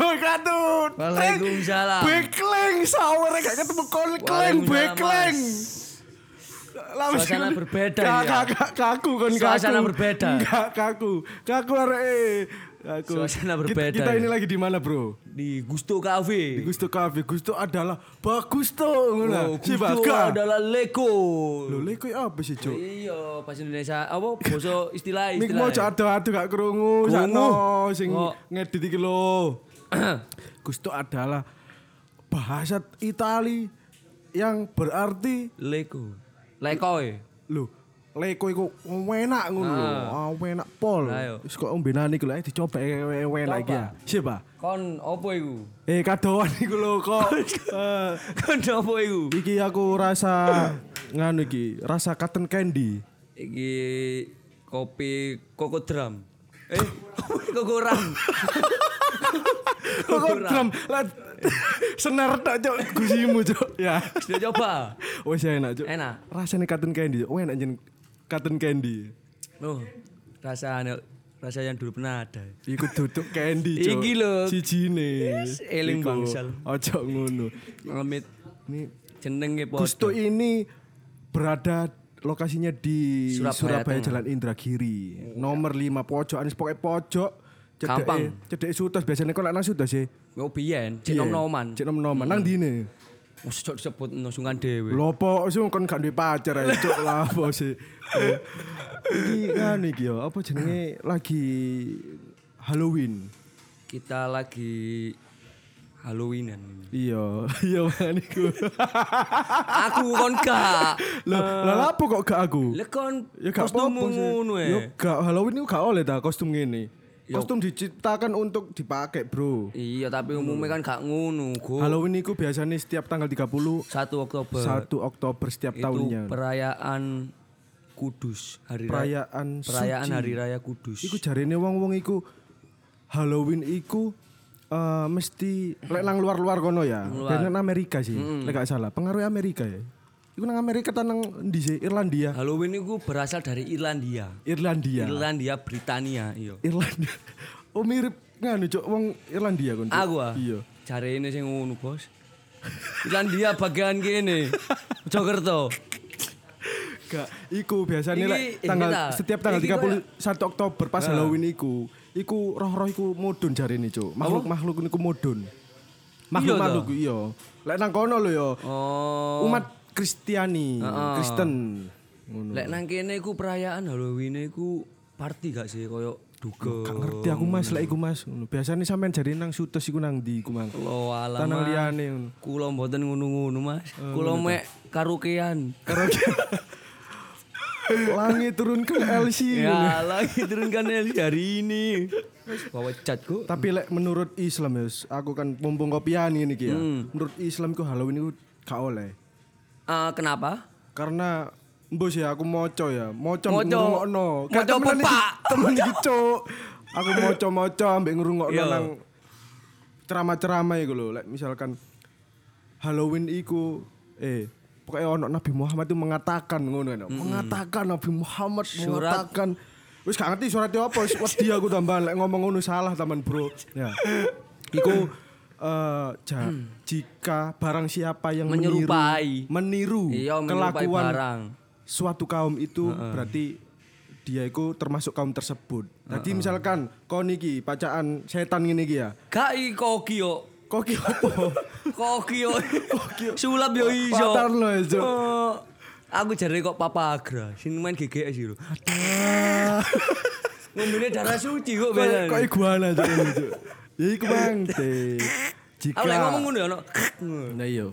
Katut. Waalaikumsalam. Bekleng sawer gak ketemu kon kleng bekleng. Suasana berbeda ya. kak- kak- Kaku kon kaku. Suasana berbeda. Enggak kaku. Kaku arek. Kaku. Suasana berbeda Kita, ya. ini lagi di mana, Bro? Di Gusto Cafe. Di Gusto Cafe. Gusto adalah bagus tuh. Oh, Gusto Baga. adalah Leko. Lho, lek kowe apa sih, Cuk? Iya, bahasa Indonesia. Apa boso istilah Mik istilah. mau ado-ado gak krungu sakno sing ngedit iki lho. Gusto adalah bahasa Itali yang berarti Leko. Lekoy. lho leko iku enak ngono lho. Ah, enak pol. Wis kok ombenane iku lho dicoba enak iki ya. Siapa? Kon opo iku? Eh kadoan iku lho kok. Kon opo iku? iki aku rasa nganu iki, rasa cotton candy. Iki kopi koko drum. Eh, koko ram. Kok drum senar tok cok gusimu cok. Ya. Sudah coba. Wes enak cok. Enak. Rasanya cotton candy. Oh enak jen cotton candy. Loh, rasa rasa yang dulu pernah ada. Iku duduk candy cok. Iki lho. Sijine. eling Iku. bangsal. Ojo ngono. Ngemit Ini jenenge Gusto podo. ini berada lokasinya di Surabaya Surabaya. Jalan Indragiri. Nomor 5 pojokan pokoknya pojok. Gampang. Cedeke sutas biasanya kok nang sutas sih. Oh biyen, cek nom-noman. Cek nom-noman. Nang dine. Wes cok disebut no sungan dhewe. Lopo sih kon gak duwe pacar ae lah apa sih. Eh, Iki kan iki yo, apa jenenge lagi Halloween. Kita lagi Halloweenan. Iya, iya man iku. Aku kon gak. Lah apa kok gak aku? Lah kon Ya gak apa-apa Yo e. gak Halloween itu gak oleh ta kostum gini. Kostum diciptakan untuk dipakai, Bro. Iya, tapi umumnya kan gak ngono, Go. Halloween itu biasanya setiap tanggal 30 1 Oktober. 1 Oktober setiap itu tahunnya. perayaan Kudus, hari raya, Perayaan perayaan suci. hari raya Kudus. Iku jarene wong-wong iku Halloween iku eh, mesti lek nang luar-luar kono ya. Dan nang Amerika sih, lek gak salah. Pengaruh Amerika ya. Iku nang Amerika ta nang sih? Irlandia. Halloween itu berasal dari Irlandia. Irlandia. Irlandia Britania, iya. Irlandia. Oh mirip nganu cok wong Irlandia kon. Aku ah. Iya. Cari ini sing ngono, Bos. Irlandia bagian kene. Jogerto. Gak, iku biasanya lek eh, tanggal kita, setiap tanggal iki 31 Oktober pas Halloween iku, iku roh-roh iku mudun jarene cuk. Makhluk-makhluk niku mudun. Makhluk-makhluk iya. Lek nang kono lho ya. Oh. umat Kristiani, Kristen. Ngono. Lek nang kene iku perayaan Halloween iku party gak sih koyo duga. Gak ngerti aku Mas, lek iku Mas. Biasane sampean jare nang sutes iku nang ndi iku Mang. Lo alam. Tanang liyane ngono. Kula mboten ngono-ngono, Mas. Kula mek karaokean. Langit turun ke LC. Ya, lagi turunkan Eli hari ini. Bawa cat kok. Tapi lek menurut Islam ya, aku kan mumpung kopian ini ya. Hmm. Menurut Islam iku Halloween iku gak oleh. Ah, kenapa? Karena mbus ya aku moco ya, moco Moco. ngrungokno. Gak Moco pepak. Temen iki cuk. Aku moco-moco ambek ngrungokno Iya. nang ceramah-ceramah iku lho. Lek misalkan Halloween iku eh pokoknya ono Nabi Muhammad itu mengatakan ngono kan. Mengatakan Nabi Muhammad Surat. mengatakan Wis gak ngerti suratnya apa, wis wedi aku tambahan lek ngomong ngono salah taman bro. Ya. Iku eh ja- jika barang siapa yang Menyerupai. meniru, meniru Iya, kelakuan barang. suatu kaum itu berarti dia itu termasuk kaum tersebut. Jadi misalkan kau niki bacaan setan ini iki ya. Gak i koki yo. Kok ki opo? Koki yo. Sulap yo iso. Patar lo Cuk. Oh, aku jare kok Papa Agra, sing main GGS lho. Ngombene darah suci kok Kok bener. kok iguana Cuk, ini, Cuk. Ya iku Bang. Jika Aku ngomong ngono ya ono. Nah iya.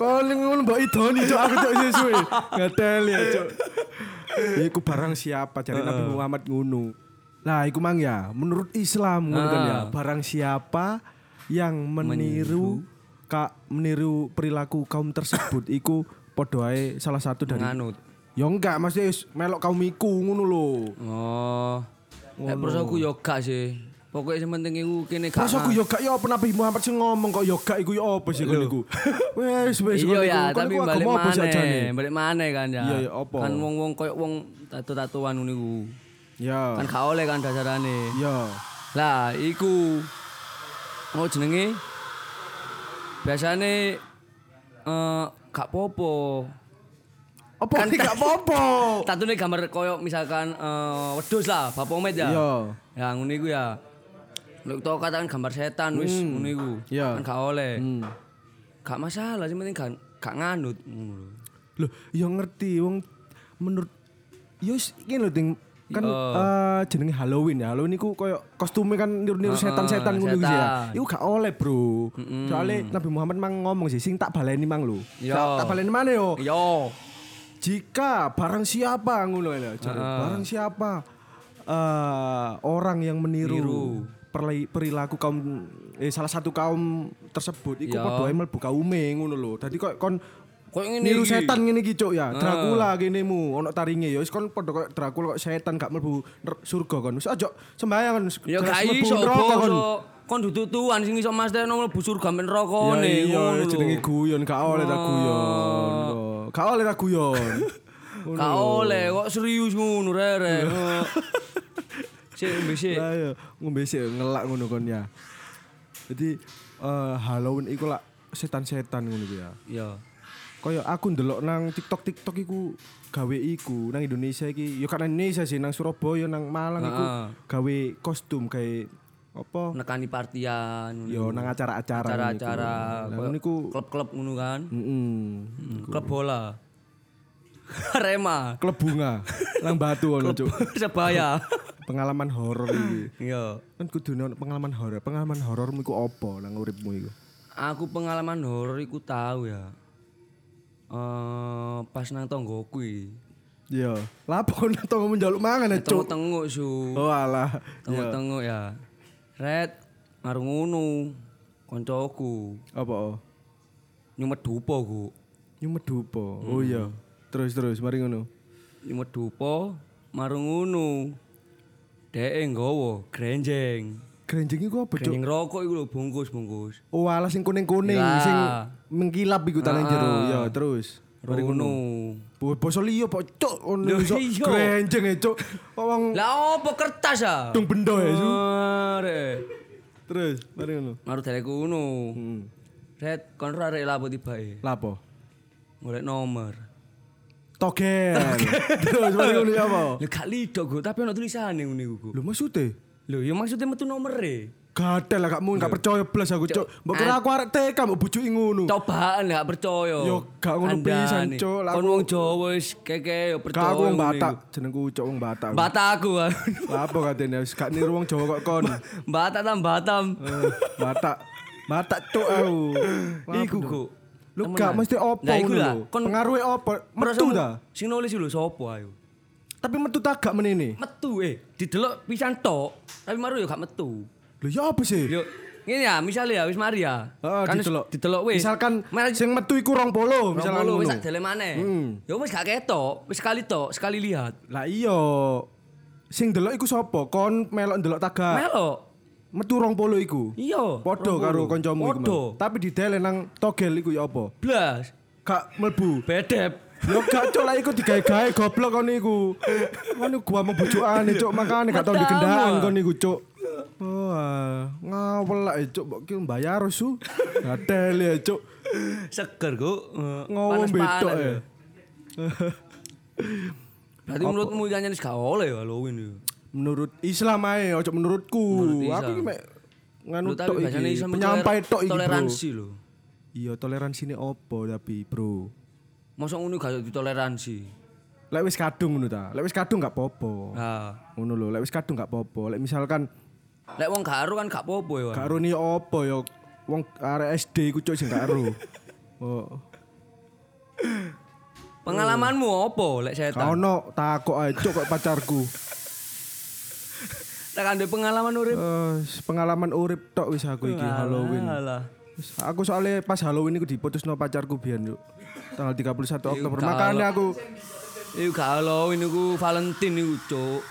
Kau ngono mbak idoni cok aku cok sesuai. Ngatel ya cok. Iku barang siapa dari Nabi Muhammad ngono. Nah, iku mang ya, menurut Islam ngono kan ya, barang siapa yang meniru ka meniru perilaku kaum tersebut iku ae salah satu dari Nganut. Ya enggak, maksudnya melok kaum iku ngono lho. Oh. Terus aku yo gak sih. Pokoknya sing penting iku kene gak. Terus aku yo gak yo Nabi Muhammad sing ngomong kok yo gak iku yo apa sih kon iku. Wes wes Iya kon ya, iku. Kon tapi balik mana? Balik mana kan ya? Iya, iya, apa? Kan wong-wong koyo wong tato-tatoan ngono iku. Ya. Kan gak oleh kan dasarane. Ya. Lah, iku oh jenenge biasane eh gak popo. Apa Kan gak apa-apa. Tatune gambar koyo misalkan eh wedhus lah, Bapak Omet ya. Iya. Ya ngono iku ya. Lek tau katakan gambar setan wis ngono iku. Iya. Kan gak oleh. Hmm. Gak masalah, sing penting gak gak nganut ngono lho. Loh, ya ngerti wong menurut yo wis iki lho ding kan Iya. eh, jenenge Halloween ya. Halloween iku koyo kostume kan niru-niru setan-setan ngono gitu ya. Iku gak oleh, Bro. Soalnya Nabi Muhammad mang ngomong sih sing tak baleni mang lho. Iya. Tak, tak baleni mana yo? Yo. Jika barang siapa ngono ya, jare. barang siapa eh orang yang meniru, Niru. Perilaku kaum eh salah satu kaum tersebut iku Iya. padha mlebu kaume ngono lho. Dadi kok kon Koyo ngene niru iki. setan ngene iki cuk ya. Dracula kene mu ono taringe ya wis kon padha kok Dracula kok setan gak mlebu surga kon. Wis aja sembayang kon. Ya gak iso kon. Kon dudutuan sing iso Mas Teno mlebu surga men Ya neraka ne iya jenenge guyon gak oleh ta guyon. kok. Gak oleh ta guyon. Gak oleh kok serius ngono rere. Sik mbek sik. Lah ya, ngombe sik ngelak ngono kon ya. Jadi eh, Halloween iku lak setan-setan ngono ya. Ya. Kayak aku ndelok nang TikTok TikTok iku gawe iku nang Indonesia iki. Ya kan Indonesia sih nang Surabaya nang Malang iku gawe kostum kayak apa? Nekani partian. Yo nang acara-acara. acara-acara ngono iku klub-klub ngono kan. heeh. Hmm, Klub bola. Arema. Klub bunga nang batu ngono cuk. Sebaya. Pengalaman horor iki. Iya. Kan kudu ono pengalaman horor. Pengalaman horormu iku apa nang uripmu iku? Aku pengalaman horor iku tahu ya. Eh pas nang tonggoku iki. Iya. Lapo kon tonggo njaluk mangan ya, cuk. Tengok-tengok su. Oh alah. Tengok-tengok ya. Red marung ngono. Koncoku Apa? oh? nyumet dupo ku. Nyumet dupo. Oh iya. Terus terus mari ngono. Nyumet dupo marung ngono. Dek nggawa grenjeng. Grenjeng iku apa, Cuk? Grenjeng rokok iku lho bungkus-bungkus. Oh alah sing kuning-kuning Ya. sing mengkilap iku tanah jero. Ya, terus. Ngono. Rono. Basa liya kok cuk ngono iso iya. grenjeng ya, Cuk. Wong Lah opo kertas ah? dung Su. Arek. Terus mari ngono. Maru dari kuno. Hmm. Red kon arek lapo tibae. Lapo? Golek nomor. Togen. Terus mari ngono apa? Lah gak lido go, tapi ono tulisane ngene iku. Lho maksude? Lho, ya maksudnya metu nomere. Gatel lah gak mungkin gak percaya blas aku, Cuk. Mbok kira aku arek TK mbok bujuki ngono. Cobaan lah gak percaya. Yo, gak ngono pisan. Lah Kon wong Jawa wis keke yo percaya. Kak aku wong Batak, jenengku Cuk wong Batak. Batak aku. apa katanya wis gak niru wong Jawa kok kon. Batak tam Batam. Eh, Batak. Batak cuk aku. Iku go. Lu gak mesti opo Lah iku lah. Kon Pengaruhe opo? Metu ta? Sing nulis lho sapa ayo? Tapi metu tak gak menene. Metu eh didelok pisan tok, tapi maru yo gak metu. Lho ya apa sih? Yo ngene ya, misalnya ya wis mari ya. Heeh, Kan wis didelok. didelok wis. Misalkan Mari- sing metu iku 20 misalkan Misalkan ngono. wis sak dele maneh. Hmm. Ya wis gak ketok, wis sekali tok, sekali lihat. Lah iya. Sing delok iku sapa? Kon melok ndelok taga. Melok. Metu 20 iku. Iya. Padha karo kancamu iku. Mang. Tapi didele nang togel iku ya apa? Blas. Gak mlebu. Bedep. Yo gak cuk lah iku digawe-gawe goblok kon iku. Gua mau bojokane cuk makane gak tau Matamu, dikendaan ah. kon iku cuk. Oh, ah, ngawel lah cuk mbok ki mbayar su. Gatel ya cuk. Seger kok. Eh, Ngomong betok ya. ya. Berarti menurutmu ikan jenis gak oleh ya Halloween itu. Menurut Islam ae ojo menurutku. Menurut Islam. Aku ki mek nganu tok iki. Penyampai tok iki. Toleransi lho. Iya, toleransi ini opo tapi, Bro? Masa ngono gak ditoleransi. Lek wis kadung ngono ta. Lek wis kadung gak popo. Nah, Ngono lho, lek wis kadung gak popo. Lek misalkan lek wong gak kan gak apa-apa ya. Gak roni opo ya wong arek SD iku cuk sing gak. Oh, Pengalamanmu apa lek setan? ono takok ae cuk kok pacarku. Tak kan pengalaman urip. Eh, pengalaman urip tok wis aku iki Halloween. Alah. Aku soalnya pas Halloween iku diputusno pacarku biyen yuk. Tanggal 31 Oktober. Makanya aku Iku gak Halloween iku Valentine iku, Cuk.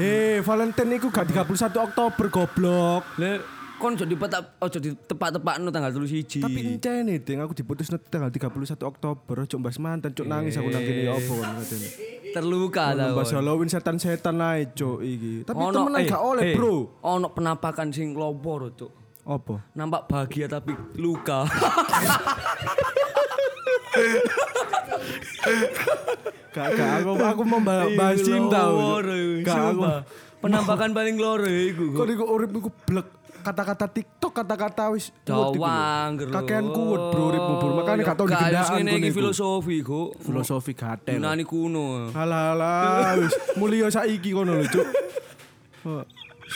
Eh, Valentine iku gak 31 Oktober goblok. Lek kon ojo dipetak ojo ditepak-tepakno tanggal 31. Tapi encene ding aku diputus tanggal 31 Oktober ojo mbas mantan cuk nangis aku nang kene ya apa kon ngateni. Terluka ta. Bahas Halloween setan-setan ae, Cuk, iki. Tapi temenan eh, gak oleh, eh, Bro. Ono penampakan sing lopor, Cuk. Apa? Nampak bahagia tapi luka. Gak, gak, aku, aku mau bahas cinta. Gak, aku. sumpah. Penampakan paling loro iku. Kok iku urip iku blek kata-kata TikTok, kata-kata wis. Dawang, gerlo. Kakean kuwet, Bro, uripmu, Bro. Makanya gak tau digendaan ngene iki filosofi, Kok. Filosofi gatel. Yunani kuno. Halah, wis mulia saiki kono lho, Cuk. Oh,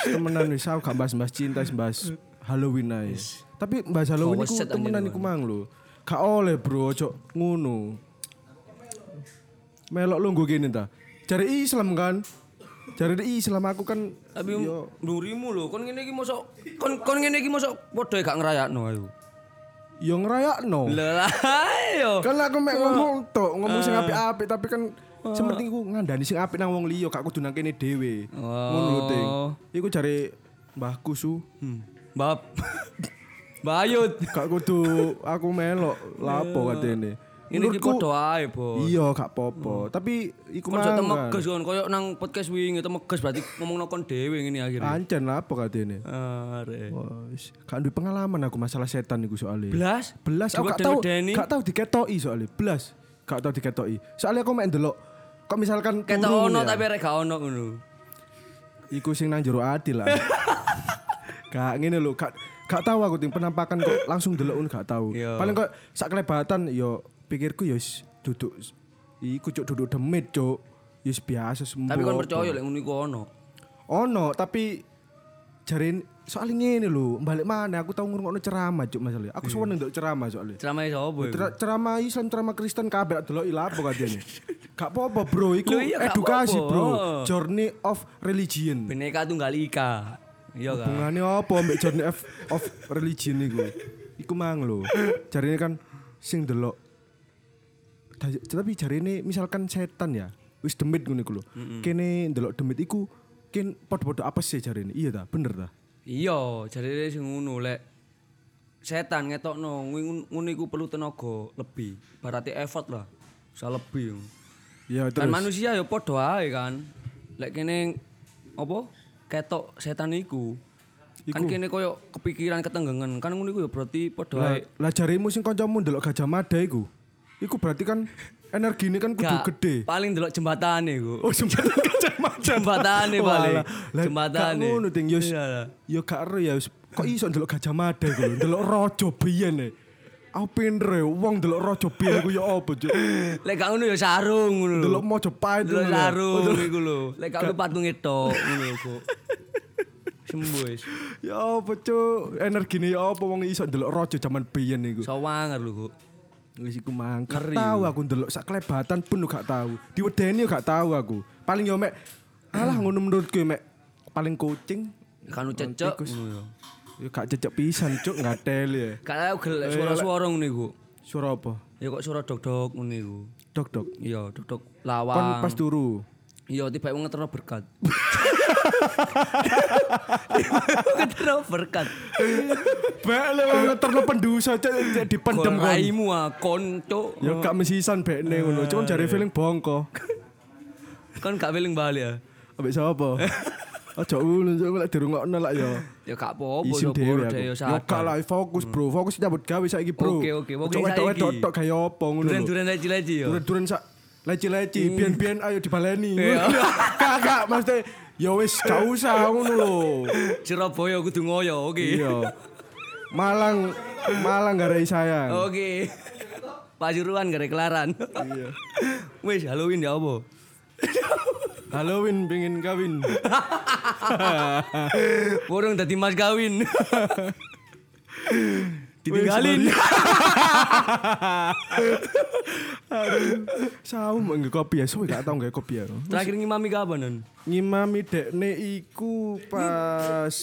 Temenan wis aku gak bahas-bahas cinta, bahas Halloween ae. Tapi bahas Halloween iku temenan iku mang lho. Gak oleh, Bro, ojo ngono. Melok lu nggo gini ta. Cari Islam kan. Cari Islam aku kan Tapi yo ndurimu lho, kon ngene iki mosok kon kon ngene iki mosok padha gak ngrayakno ayo. yo ngerayakno. Lah ayo. Kan aku mek ngomong tok, ngomong sing apik-apik tapi kan sementing iku ngandani sing apik nang wong liya, gak kudu nang kene dhewe. Ngono lho, Ting. Iku jare Mbahku su, Hmm. Bab. Bayut. gak kudu aku melok lapo katene. Ini iki padha ae, Bos. iya gak apa-apa, tapi iku Kon jatuh mang. temeges kon koyo nang podcast wingi temeges berarti ngomongno kon dhewe ngene akhirnya. Ancen lapo katene. Are. Wah, wis gak duwe pengalaman aku masalah setan iku soalnya. Blas. Belas aku gak tau gak tau diketoki soalnya. Belas gak tau diketoki. Soalnya aku mek ndelok kok misalkan Ketok ono ya. tapi rek gak ono ngono. Iku sing nang jero ati lah. gak ngene lho, gak gak tahu aku ting penampakan kok langsung delok ngono gak tahu. Iya. Paling kok sak kelebatan yo pikirku yo wis duduk iku cuk duduk demit cuk. Yo wis biasa sembuh. Tapi kon percaya lek ngono iku ono. Ono, tapi jarin soalnya ngene lho, balik mana aku tau ngrungokno ceramah cuk masalah. Aku seneng ndelok ceramah soalnya. Ceramah sapa iku? Cer- ceramah Islam, ceramah Kristen kabeh delok ilapo katanya. Gak apa-apa bro, iku iya, edukasi bro. Journey of religion. Bineka Tunggal Ika. Iya kan? Hubungannya apa mbak journey of, of religion iku? Iku mang lho. Jarine kan sing delok. Tapi jarine misalkan setan ya, wis demit ngono iku lho. Kene ndelok demit iku ken padha-padha apa sih jarine? Iya ta, bener ta? Iya, jadi sing ngono lek setan ngetokno ngono ngono iku perlu tenaga lebih. Berarti effort lah. Bisa lebih. Iya Kan terus. manusia ya padha ae kan. Lek kene apa? Ketok setan iku. Kan kene koyo kepikiran ketenggengan. Kan ngono iku ya berarti padha Lah, ae. lah jarimu sing kancamu ndelok Gajah Mada iku. Iku berarti kan energine kan kudu Gak, gede. Paling delok jembatane iku. Oh, jembatan Gajah Mada. Jembatane paling. Lah, Jembatane. Gak ngono ting yo. Iya lah. Yo gak ero ya kok iso ndelok Gajah Mada iku lho, ndelok raja biyen e. Aku pinter ya, wong ndelok raja biyen iku ya apa, Cuk. Lek gak ngono ya sarung ngono lho. Ndelok Mojopahit Delok ngono sarung iku lho. Lek gak patung tok ngono kok. Sembuh wis. Ya apa, Cuk? Energine ya apa wong iso ndelok raja zaman biyen iku. Sawanger lho kok. Wis iku mang. Gak Ngeri. tahu aku ndelok sak kelebatan pun gak tahu. Diwedeni gak tahu aku. Paling yo mek alah ngono menurutku mek paling kucing Kanu cecek yo gak cecek pisan cuk ngatel ya. Gak tau gelek suara-suara ngono iku. Suara apa? Ya kok suara dok-dok ngono iku. Dok dok. Iya, dok-dok Kon lawang. pas turu. Iya, tiba wong ngeterno berkat. ngeterno berkat. Bek le wong cuk cek dipendem kon. Raimu ah konco. Yo gak mesisan bekne ngono. Cuk jare feeling bongko. Kan gak feeling balik ya. Ambek sapa? Aja ulun cuk lek dirungokno lak yo. Ya gak apa-apa yo aku. yo Yo sadar. lah fokus bro, fokus nyambut gawe saiki bro. Oke, oke, fokus Ojo wedok-wedok saiki. tok gaya apa ngono. Duren-duren leci-leci yo. Duren-duren sak leci-leci, biyen-biyen ayo dibaleni. Hmm. Iya. Kakak mesti ya wis gak usah ngono lho. Surabaya kudu ngoyo, oke. Iya. Malang Malang garai sayang. Oke. Pasuruan gak kelaran. Iya. Wis Halloween ya apa? Halloween pengen kawin. Burung dadi mas kawin. Ditinggalin. Saum nggak kopi ya, suwe gak tau nggak kopi ya. Terakhir ngimami kapan, Non? Ngimami dekne iku pas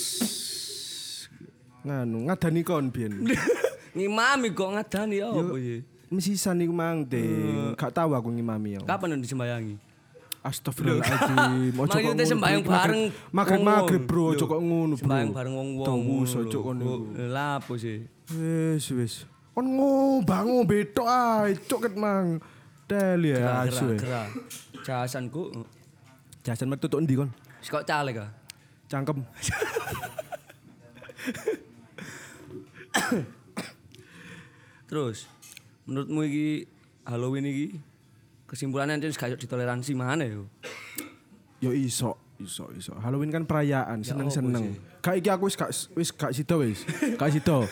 nganu ngadani kon biyen. ngimami kok ngadani ya apa sih? Mesisan iku mang ding. Gak tau aku ngimami ya. Kapan Non disembayangi? Astagfirullahaladzim. Maksudnya sembahyang bareng Maghrib wong-wong. maghrib bro, ojo Lho, kok ngono bro. Sembahyang bareng wong-wong. Tembus ngono ojo lho. kok ngono. Lapo sih? Wis. Kon ngobang ngombe tok ae, cuk ket mang. Del ya asu. gerah. Jasan ku. Jajan metu tuk endi kon? Wis kok caleg ah. Cangkem. Terus menurutmu iki Halloween iki kesimpulannya anjir gak ditoleransi mana yo. Yo iso, iso, iso. Halloween kan perayaan, Ya seneng-seneng. Kayak iki aku wis gak wis gak sida wis. Gak sida.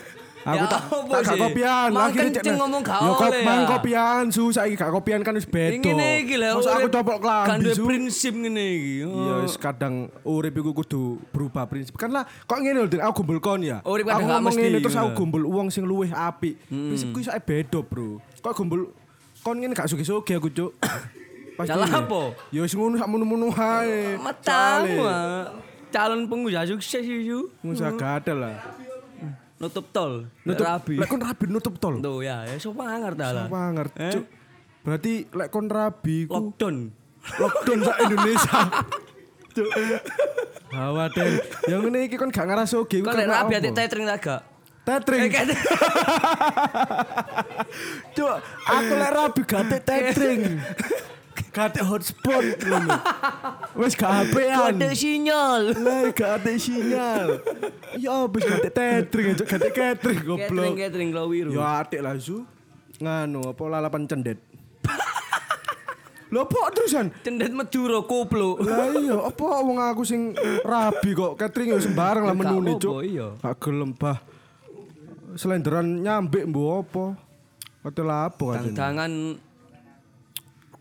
Aku Ya tak tak gak kopian. Mang Akhirnya kenceng cek- ngomong gak Yo kok oleh mang ya. kopian su saiki gak kopian kan wis beda. Ngene iki lho. Masa aku topok Kan klambi duwe su. prinsip ngene iki. Iya, wis kadang urip iku kudu berubah prinsip. Kan lah kok ngene lho, aku gumbul kon ya. Urip aku kadang gak mesti, ngene terus aku ngono. gumbul uang sing luwih apik. Prinsipku iso beda, Bro. Kok gumbul kon ngene gak sugi-sugi aku, Cuk. Pasti Jalan apa? Ya wis ngono sak munu-munu ae. Matamu ah. calon pengusaha sukses itu. Musa gadel lah. Nutup tol. Nutup rabi. Lek kon rabi nutup tol. Tuh ya, ya so pangar dah lah. Panger, Eh? Berarti lek kon rabi ku Lockdown. lockdown sak Indonesia. Cuk. Hawa deh. Yang ngene iki kon gak ngerasa oge. Kau lek rabi atik tetring tak gak? Tetring. Eh, Cuk, aku lek rabi gate tetring. Gate hotspot ngono. Wis gak HP-an. Kode sinyal. Lah gak ada sinyal. Ya wis gate tetring, Cuk. Gate catering Catering goblok. catering lo wiru. Ya atik lah su. Nganu apa lalapan cendet. Lho apa terusan? Cendet Madura koplo. Lah iya, apa wong aku sing rabi kok catering ya sembarang lah gak menune, Cuk. iya. Gak gelem bah. Selenderan nyambik mbok apa? Kate lapo katanya. Tangan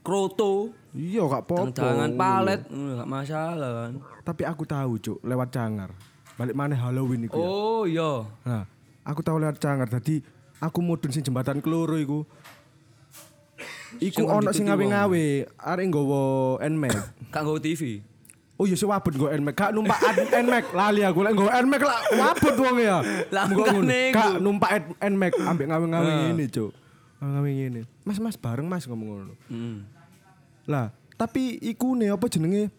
kroto. Iya gak apa-apa. Tangan palet. Gak masalah kan. Tapi aku tahu, Cuk, lewat cangar. Balik mana Halloween iku ya. Oh iya. Nah, aku tahu lewat cangar. Jadi aku mudun sing jembatan keloro iku. Iku ono sing ngawe-ngawe, arek nggawa Nmax. Kak nggo TV. Oh iya sewabut nggo Nmax. Gak numpak Nmax lali aku lek nggo Nmax lah wabut wong ya. Lah. Gak numpak Nmax ambek ngawe-ngawe Ah. ngene, Cuk. Ngawe ngene. Mas, Mas bareng Mas ngomong ngono. Hmm. Lah, tapi iku nih apa jenenge?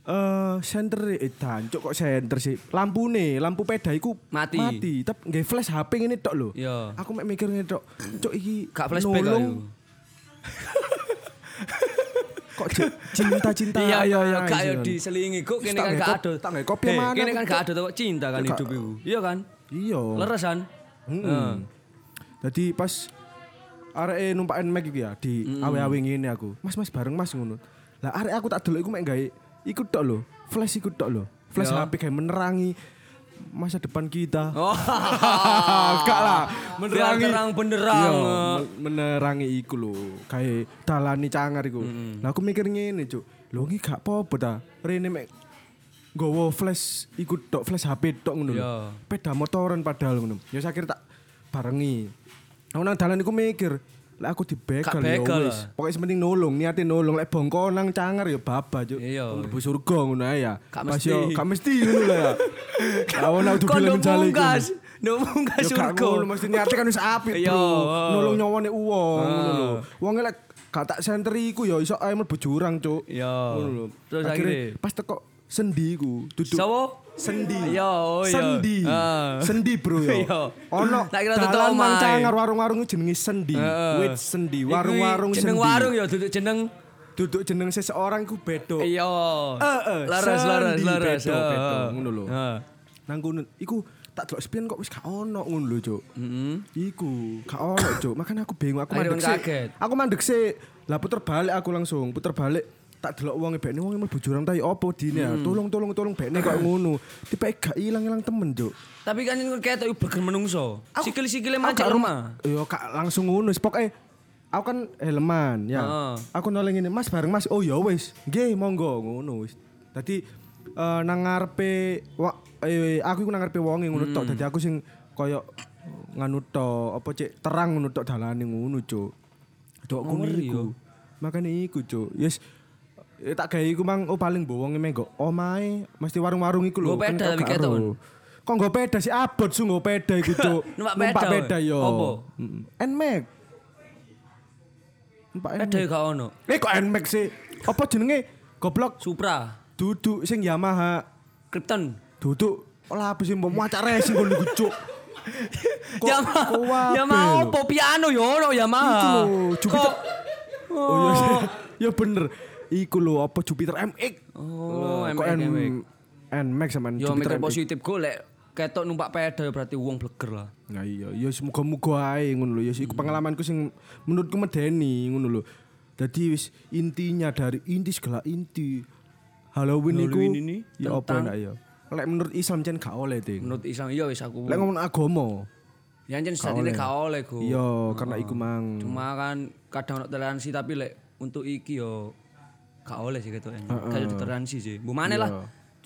Eh, center eh dancuk kok center sih. Lampune, lampu peda iku Mati. Mati. Tapi nggak flash HP ngene tok lho. Iya. Aku mek mikir ngene tok. Cuk iki Gak flashback nolong. Kok cinta-cinta. Iya iya iya gak yo diselingi kok kene kan gak ada. tak kopi Eh, mana Kene kan Cuk. gak ada kok cinta kan hidup iku. Iya kan? Iya. Leresan. Heeh. Jadi pas arek numpak Nmax iki ya di awe-awe ngene aku. Mas Mas bareng Mas ngono. Lah arek aku tak delok iku mek gawe iku tok lho. Flash iku tok lho. Flash. HP kayak menerangi masa depan kita. Oh. Gak lah, Biar terang benderang. Men- menerangi iku lho, kayak dalani cangar iku. Lah aku mikir ngene, Cuk. Lho iki gak apa-apa ta. Rene mek nggawa flash iku tok, flash HP tok ngono lho. Peda motoran padahal ngono. Ya saya kira tak barengi. Aku nang dalan iku mikir, lek aku dibegal ya wis. lah. Pokoknya sementing nolong, niate nolong lek bongko nang cangar ya baba, Cuk. Iya. Mlebu surga ngono ya. Gak mesti. yo gak mesti ngono lah ya. Awon aku bilang jale iku. Ya gak surga. ngono mesti niate kan wis apik, Iya. Bro. Nolong nyawane wong ngono lho. Wong lek gak tak senter iku ya iso ae mlebu jurang, Cuk. Iya. Terus akhirnya? pas teko sendi iku duduk Sawo? sendi. Iya, oh iya. Sendi. Ah. Sendi, Bro ya. Iya. Ono Tak kira tutuk omahe. cangar warung-warung jenenge sendi. Heeh. Wit sendi, warung-warung sendi. jeneng warung ya duduk jeneng Duduk jeneng seseorang ku beda. iya. Heeh, Laras laras laras. beda, Heeh. beda, ngono lho. Nang kono iku tak delok spion kok wis gak ono ngono lho, Cuk. Heeh. Iku, gak ono, Cuk. Makanya aku bingung, aku mandek. Aku mandek sih. Lah puter balik aku langsung, puter balik. Tak delok wong bekne wong mlebu jurang ta ya opo dine. ya? Tolong tolong tolong bekne kok ngono. Tipe gak ilang-ilang temen, Cuk. Tapi kan tuh burger menungso. Sikil-sikile gak lemah. Yo gak langsung ngono, pokoke aku kan helman ya. Aku noleng ini, Mas bareng Mas. Oh ya wis. Nggih, monggo ngono wis. Dadi eh, nang ngarepe eh, aku iku nang ngarepe wonge ngono tok. Dadi aku sing koyo nganu tok, apa cek terang ngono tok dalane ngono, Cuk. Dok ngono ngeri, iku. Makane iku, Cuk. Yes. Eh, tak gawe iku mang oh paling bowonge menggo omahe mesti warung-warung iku lho. Peda kan gak ketok, ero. Kok nggo peda sih abot su nggo peda iku, Cuk. Numpak peda, peda yo. Mm. Nmax. Numpak Ada Nmax. gak ono. Eh kok Nmax sih? Apa jenenge? Goblok Supra, duduk sing Yamaha. Krypton. Duduk olah apa sih mau macak racing kon iku, Cuk. Yamaha. Yamaha opo piano yo ono Yamaha. Iku lho, Oh iya, iya bener. Iku lho apa Jupiter MX. Oh, MX, N MX. NMAX sama Yo Jupiter mikir positif lek ketok numpak peda berarti uang bleger lah. Nah iya, ya semoga-moga ae ngono lho. Ya iku pengalamanku sing menurutku medeni ngono lho. Dadi wis intinya dari inti segala inti Halloween, iku Halloween ini ya apa enggak ya. Lek menurut Islam jen gak oleh ting. Menurut Islam iya wis aku. Lek ngomong agama, Ya jen ini gak oleh go. iya karena iku mang Cuma kan kadang ono toleransi tapi lek untuk iki yo gak oleh sih gitu kan. Kayak toleransi sih. Bu mana lah.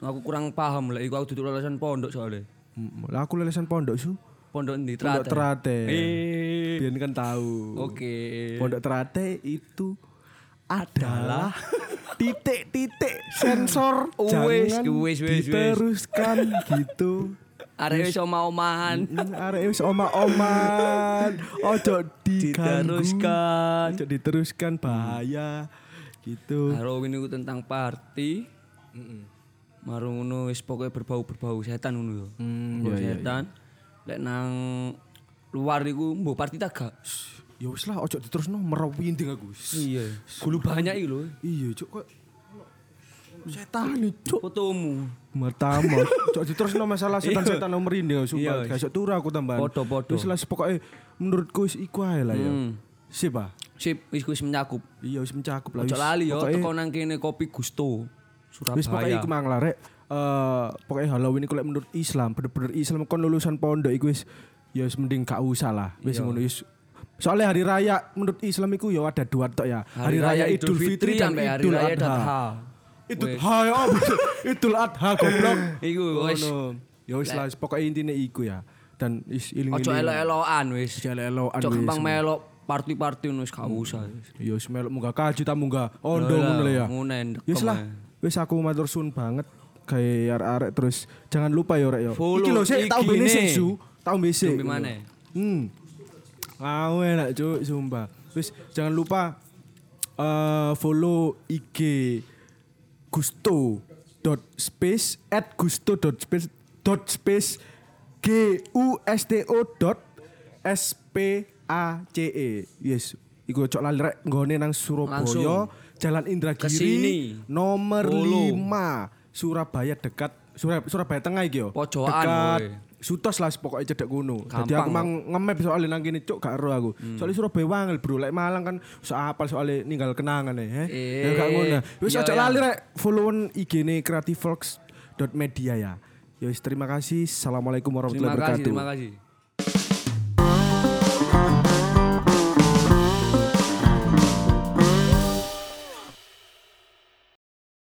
Aku kurang paham lek iku aku duduk lulusan pondok soalnya. Lah aku lelesan pondok su. Pondok Pondok Trate. Terate. Eh. Biar kan tahu. Oke. Pondok Terate itu adalah titik-titik sensor Wes, jangan wes, wes, wes. diteruskan gitu. Arek iso mau-omahan. Mm, Arek wis oma-oman. Ojo. Diteruskan. Ojo diteruskan bahaya gitu. Halloween itu tentang party. Marung ngono wis pokoke berbau-berbau setan ngono yo. Hmm, Berbau iya, iya, setan. Lek nang luar iku mbok party tak gak? Ya wis lah ojo diterusno merawinding aku. Iya. Gulu banyak iki lho. Iya, cuk kok setan nih, cuk. Fotomu. Matamu. Cok diterusno masalah setan-setan nomor ini Iya, sumpah. Gak iso turu aku tambahan. Podo-podo. Wis lah pokoke menurutku wis iku ae lah ya. Hmm. Sip ah. Sip, wis wis menyakup. Iya wis mencakup lah. Ojo lali yo teko nang kene kopi Gusto. Wis pokoke Surabaya. iku mang lah rek. Eh pokoke Halloween iku lek menurut Islam bener-bener Islam kon lulusan pondok iku wis ya wis mending gak usah lah. Wis Iya. ngono wis Soalnya hari raya menurut Islam iku ya ada dua tok ya. Hari, raya Idul Fitri dan sampai hari Idul raya Adha. Adha. Idul. Adha ya? Idul Adha goblok. Iku wis. Ya wis lah pokoke intine iku ya. Dan is iling Ojo elo-eloan wis. Ojo wis. gampang melok party-party ngono wis gak usah. wis. Ya wis melok munggah kaji ta munggah ondo Lah, ngono lho ya. Ngono Wis lah. Wis aku matur suwun banget kayak arek-arek terus jangan lupa ya rek ya. Iki lho sik tau bene su. Tau bene sik. Di mana? Hmm. Awe enak cuk sumpah. Wis jangan lupa eh follow IG gusto dot space at gusto dot space dot space g u s t o dot s p a c e yes iku cok lali rek nggone nang Surabaya Langsung. Jalan Indragiri Ke sini. nomor Follow. 5 Surabaya dekat Surabaya, Surabaya Tengah iki yo Pojokan, dekat woy. Sutos lah pokoknya cedek kuno. Jadi aku mang nge-map soalnya nang kene cuk gak ero aku. Hmm. Soalnya Surabaya wangel bro, lek Malang kan so apal soalnya ninggal kenangan ya. Eh, Ya gak ngono. Wis iya, aja iya. lali rek followan IG-ne creativefox.media ya. Wis terima kasih. Assalamualaikum warahmatullahi Terima kasih, wabarakatuh. terima kasih.